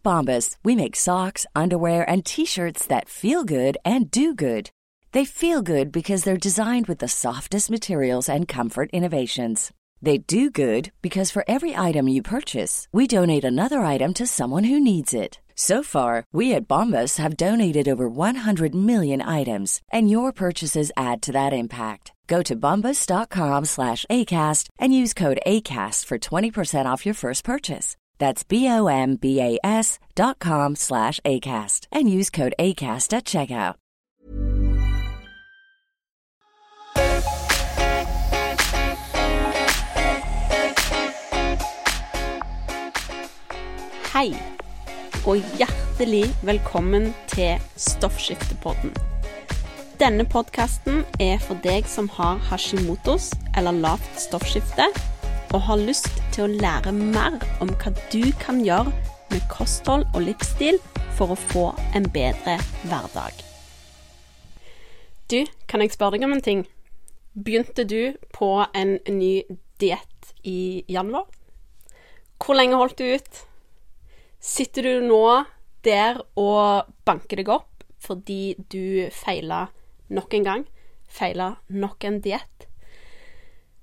At Bombas, we make socks, underwear, and t shirts that feel good and do good. They feel good because they're designed with the softest materials and comfort innovations. They do good because for every item you purchase, we donate another item to someone who needs it. So far, we at Bombas have donated over 100 million items, and your purchases add to that impact. Go to bombas.com slash ACAST and use code ACAST for 20% off your first purchase. That's B-O-M-B-A-S dot com slash ACAST and use code ACAST at checkout. Hei, og hjertelig velkommen til Stoffskiftepodden. Denne podkasten er for deg som har Hashimotos eller lavt stoffskifte, og har lyst til å lære mer om hva du kan gjøre med kosthold og livsstil for å få en bedre hverdag. Du, kan jeg spørre deg om en ting? Begynte du på en ny diett i januar? Hvor lenge holdt du ut? Sitter du nå der og banker deg opp fordi du feila nok en gang? Feila nok en diett?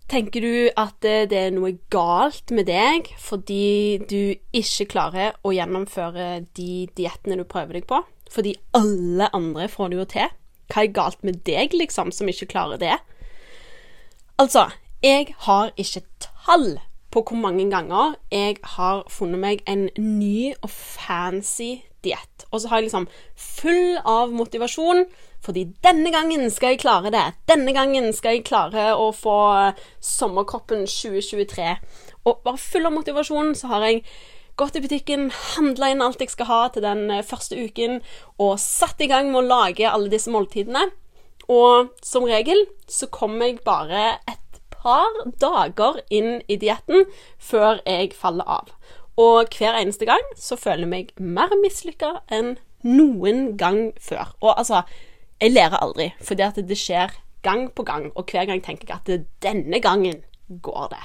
Tenker du at det er noe galt med deg fordi du ikke klarer å gjennomføre de diettene du prøver deg på? Fordi alle andre får det jo til. Hva er galt med deg, liksom, som ikke klarer det? Altså, jeg har ikke tall på hvor mange ganger jeg har funnet meg en ny og fancy diett. Og så har jeg liksom full av motivasjon, fordi denne gangen skal jeg klare det. Denne gangen skal jeg klare å få sommerkroppen 2023. Og bare full av motivasjon så har jeg gått i butikken, handla inn alt jeg skal ha til den første uken, og satt i gang med å lage alle disse måltidene. Og som regel så kommer jeg bare et par dager inn i dietten før jeg faller av. Og hver eneste gang så føler jeg meg mer mislykka enn noen gang før. Og altså, jeg lærer aldri, fordi at det skjer gang på gang, og hver gang tenker jeg at det, denne gangen går det.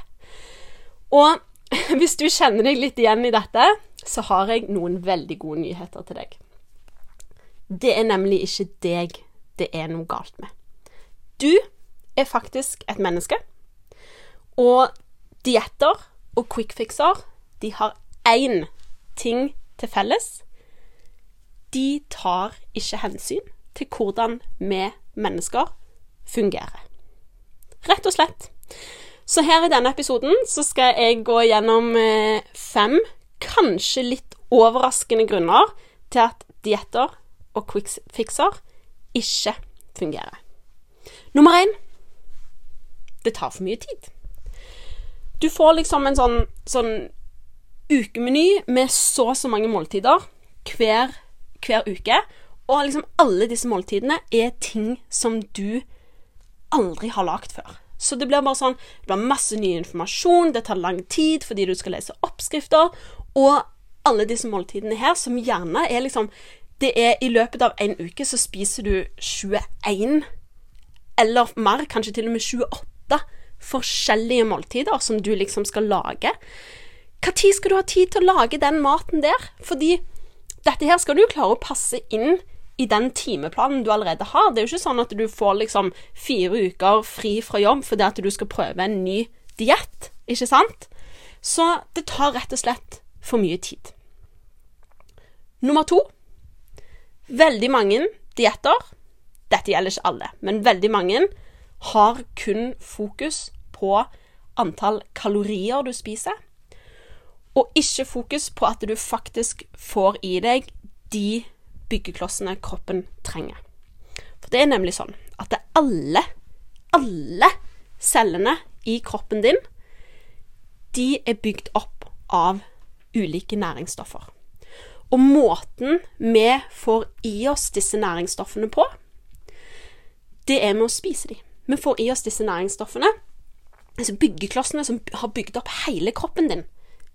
Og hvis du kjenner deg litt igjen i dette, så har jeg noen veldig gode nyheter til deg. Det er nemlig ikke deg det er noe galt med. Du er faktisk et menneske og dietter og quickfixer, de har én ting til felles. De tar ikke hensyn til hvordan vi mennesker fungerer. Rett og slett. Så her i denne episoden så skal jeg gå gjennom eh, fem, kanskje litt overraskende grunner til at dietter og quickfixer ikke fungerer. Nummer én det tar for mye tid. Du får liksom en sånn, sånn ukemeny med så og så mange måltider hver, hver uke. Og liksom alle disse måltidene er ting som du aldri har lagd før. Så det blir bare sånn Det blir masse ny informasjon, det tar lang tid fordi du skal lese oppskrifter, og alle disse måltidene her, som gjerne er liksom Det er i løpet av en uke så spiser du 21, eller mer, kanskje til og med 28 forskjellige måltider som du liksom skal lage. Når skal du ha tid til å lage den maten der? Fordi dette her skal du klare å passe inn i den timeplanen du allerede har. Det er jo ikke sånn at du får liksom fire uker fri fra jobb fordi at du skal prøve en ny diett, ikke sant? Så det tar rett og slett for mye tid. Nummer to veldig mange dietter, dette gjelder ikke alle, men veldig mange har kun fokus på antall kalorier du spiser, og ikke fokus på at du faktisk får i deg de byggeklossene kroppen trenger. For det er nemlig sånn at det alle, alle cellene i kroppen din, de er bygd opp av ulike næringsstoffer. Og måten vi får i oss disse næringsstoffene på, det er med å spise dem. Vi får i oss disse næringsstoffene. Altså byggeklossene som har bygd opp hele kroppen din,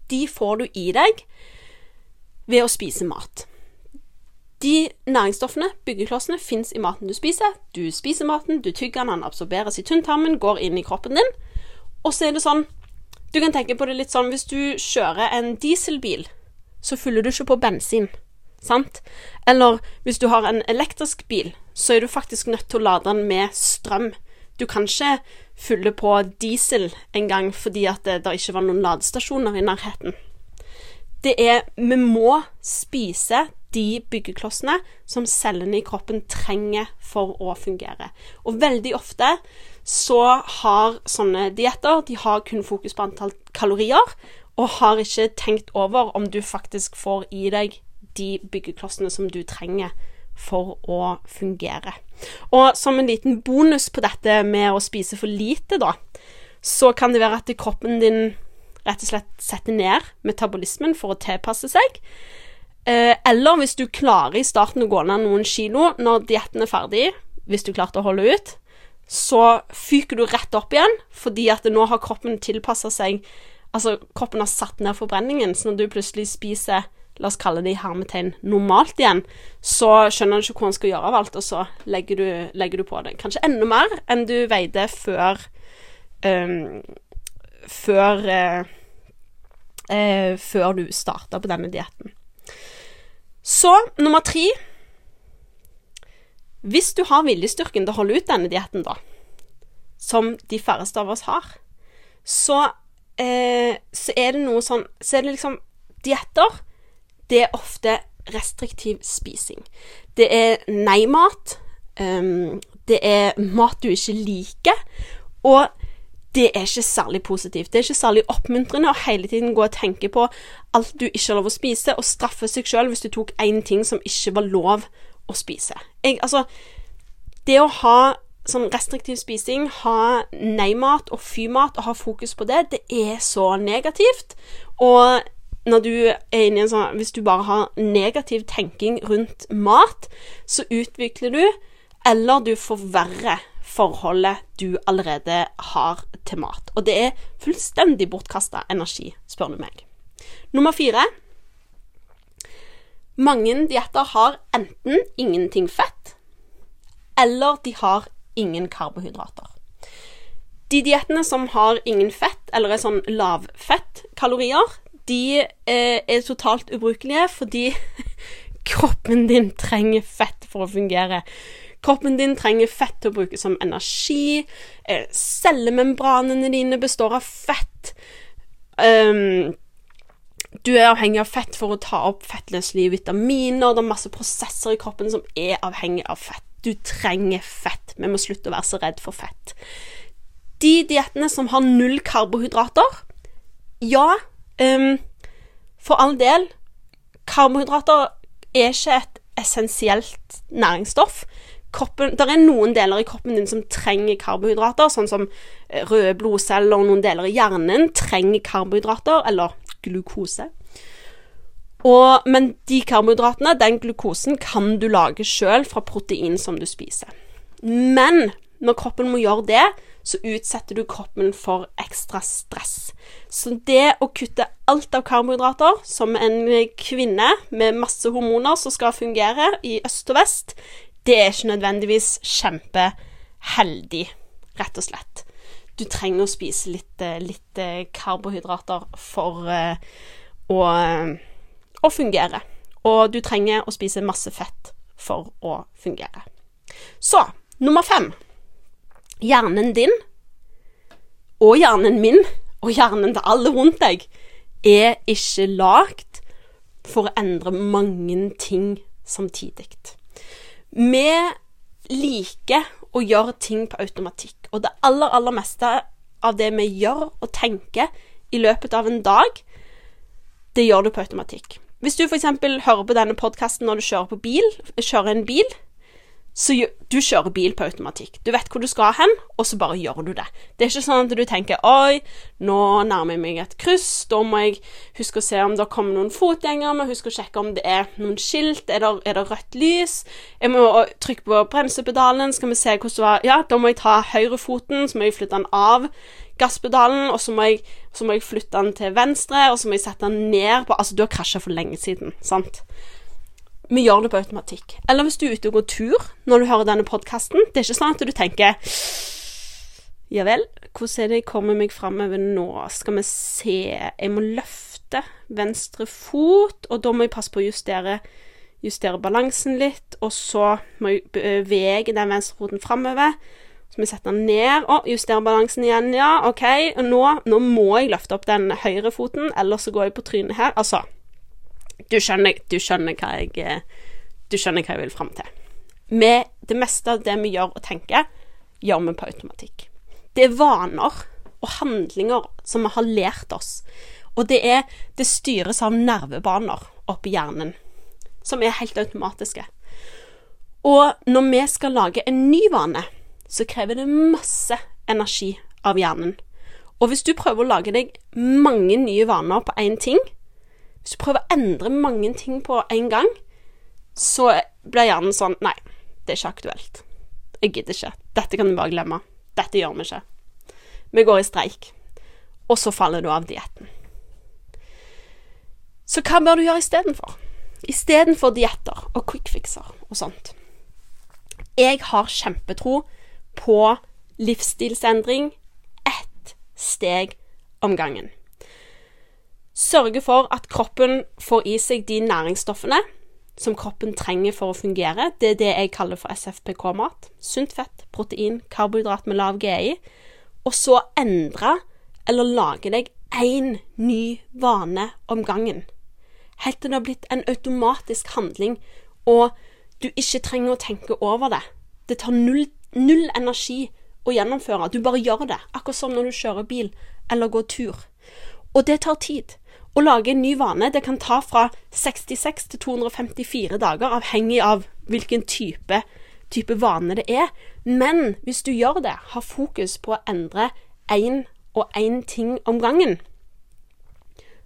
de får du i deg ved å spise mat. De næringsstoffene, byggeklossene, fins i maten du spiser. Du spiser maten, du tygger den, han absorberes i tynntarmen, går inn i kroppen din. Og så er det sånn Du kan tenke på det litt sånn hvis du kjører en dieselbil, så fyller du ikke på bensin. Sant? Eller hvis du har en elektrisk bil, så er du faktisk nødt til å lade den med strøm. Du kan ikke fylle på diesel en gang fordi at det, det ikke var noen ladestasjoner i nærheten. Det er Vi må spise de byggeklossene som cellene i kroppen trenger for å fungere. Og veldig ofte så har sånne dietter de har kun fokus på antall kalorier, og har ikke tenkt over om du faktisk får i deg de byggeklossene som du trenger for å fungere. Og som en liten bonus på dette med å spise for lite, da, så kan det være at kroppen din rett og slett setter ned metabolismen for å tilpasse seg. Eh, eller hvis du klarer i starten å gå ned noen kilo når dietten er ferdig, hvis du klarte å holde ut, så fyker du rett opp igjen, fordi at nå har kroppen tilpassa seg Altså, kroppen har satt ned forbrenningen, så når du plutselig spiser la oss kalle det i hermetegn normalt igjen, så skjønner du ikke hvor han skal gjøre av alt, og så legger du, legger du på det. Kanskje enda mer enn du veide før um, Før uh, uh, Før du starta på denne dietten. Så nummer tre Hvis du har viljestyrken til å holde ut denne dietten, da, som de færreste av oss har, så, eh, så er det noe sånn Så er det liksom Dietter, det er ofte restriktiv spising. Det er nei-mat. Um, det er mat du ikke liker. Og det er ikke særlig positivt. Det er ikke særlig oppmuntrende å hele tiden gå og tenke på alt du ikke har lov å spise, og straffe seg sjøl hvis du tok én ting som ikke var lov å spise. Jeg, altså, det å ha sånn restriktiv spising, ha nei-mat og fy-mat og ha fokus på det, det er så negativt. Og når du er inne i en sånn Hvis du bare har negativ tenking rundt mat, så utvikler du, eller du forverrer forholdet du allerede har til mat. Og det er fullstendig bortkasta energi, spør du meg. Nummer fire Mange dietter har enten ingenting fett, eller de har ingen karbohydrater. De diettene som har ingen fett, eller er sånn lavfettkalorier, de eh, er totalt ubrukelige fordi kroppen din trenger fett for å fungere. Kroppen din trenger fett til å bruke som energi. Eh, cellemembranene dine består av fett. Um, du er avhengig av fett for å ta opp fettløselige vitaminer. Det er masse prosesser i kroppen som er avhengig av fett. Du trenger fett. Vi må slutte å være så redd for fett. De diettene som har null karbohydrater, ja, Um, for all del, karbohydrater er ikke et essensielt næringsstoff. Kroppen, det er noen deler i kroppen din som trenger karbohydrater, sånn som eh, røde blodceller og noen deler i hjernen trenger karbohydrater, eller glukose. Og, men de karbohydratene, den glukosen, kan du lage sjøl fra protein som du spiser. Men når kroppen må gjøre det, så utsetter du kroppen for ekstra stress. Så det å kutte alt av karbohydrater, som en kvinne med masse hormoner som skal fungere i øst og vest, det er ikke nødvendigvis kjempeheldig, rett og slett. Du trenger å spise litt, litt karbohydrater for uh, å, å fungere. Og du trenger å spise masse fett for å fungere. Så nummer fem hjernen din, og hjernen min, og hjernen til alle rundt deg, er ikke lagd for å endre mange ting samtidig. Vi liker å gjøre ting på automatikk, og det aller, aller meste av det vi gjør og tenker i løpet av en dag, det gjør du på automatikk. Hvis du f.eks. hører på denne podkasten når du kjører bil, kjører en bil, så du kjører bil på automatikk. Du vet hvor du skal hen, og så bare gjør du det. Det er ikke sånn at du tenker 'oi, nå nærmer jeg meg et kryss', da må jeg huske å se om det kommer noen fotgjengere, må huske å sjekke om det er noen skilt, er det, er det rødt lys, jeg må trykke på bremsepedalen, skal vi se hvordan det var Ja, da må jeg ta høyrefoten, så må jeg flytte den av gasspedalen, og så må, jeg, så må jeg flytte den til venstre, og så må jeg sette den ned på Altså, du har krasja for lenge siden, sant? Vi gjør det på automatikk. Eller hvis du er ute og går tur når du hører denne podkasten. Det er ikke sånn at du tenker Ja vel, hvordan er det jeg kommer meg framover nå? Skal vi se Jeg må løfte venstre fot, og da må jeg passe på å justere, justere balansen litt, og så må jeg bevege den venstre foten framover. Så må jeg sette den ned, og justere balansen igjen, ja, OK. Og nå, nå må jeg løfte opp den høyre foten, ellers så går jeg på trynet her. Altså, du skjønner, du skjønner hva jeg Du skjønner hva jeg vil fram til. Med det meste av det vi gjør og tenker, gjør vi på automatikk. Det er vaner og handlinger som vi har lært oss. Og det, er, det styres av nervebaner oppi hjernen, som er helt automatiske. Og når vi skal lage en ny vane, så krever det masse energi av hjernen. Og hvis du prøver å lage deg mange nye vaner på én ting, hvis du prøver å endre mange ting på en gang, så blir hjernen sånn Nei, det er ikke aktuelt. Jeg gidder ikke. Dette kan du bare glemme. Dette gjør vi ikke. Vi går i streik. Og så faller du av dietten. Så hva bør du gjøre istedenfor? Istedenfor dietter og quickfixer og sånt. Jeg har kjempetro på livsstilsendring ett steg om gangen. Sørge for at kroppen får i seg de næringsstoffene som kroppen trenger for å fungere. Det er det jeg kaller for SFPK-mat. Sunt fett, protein, karbohydrat med lav GI og så endre eller lage deg én ny vane om gangen. Helt til det har blitt en automatisk handling, og du ikke trenger å tenke over det. Det tar null, null energi å gjennomføre. Du bare gjør det, akkurat som når du kjører bil eller går tur. Og det tar tid. Å lage en ny vane det kan ta fra 66 til 254 dager, avhengig av hvilken type type vane det er. Men hvis du gjør det, har fokus på å endre én og én ting om gangen,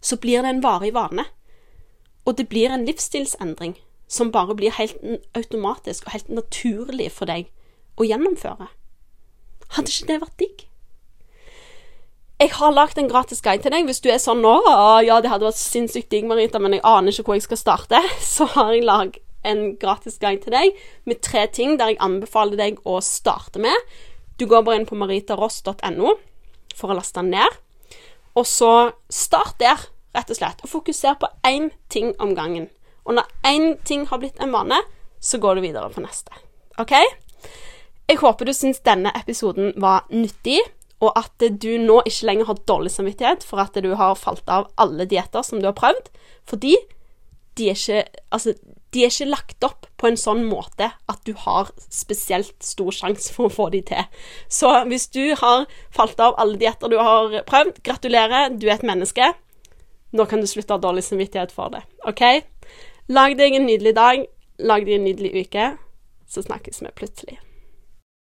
så blir det en varig vane. Og det blir en livsstilsendring som bare blir helt automatisk og helt naturlig for deg å gjennomføre. Hadde ikke det vært digg? Jeg har lagd en gratis guide til deg. Hvis du er sånn nå Ja, det hadde vært sinnssykt digg, Marita, men jeg aner ikke hvor jeg skal starte. Så har jeg lagd en gratis guide til deg med tre ting der jeg anbefaler deg å starte med. Du går bare inn på maritaross.no for å laste den ned. Og så start der, rett og slett, og fokuser på én ting om gangen. Og når én ting har blitt en vane, så går du videre på neste. OK? Jeg håper du syns denne episoden var nyttig, og at du nå ikke lenger har dårlig samvittighet for at du har falt av alle dietter som du har prøvd, fordi de er ikke Altså, de er ikke lagt opp på en sånn måte at du har spesielt stor sjanse for å få de til. Så hvis du har falt av alle dietter du har prøvd, gratulerer, du er et menneske. Nå kan du slutte å ha dårlig samvittighet for det. OK? Lag deg en nydelig dag. Lag deg en nydelig uke. Så snakkes vi plutselig.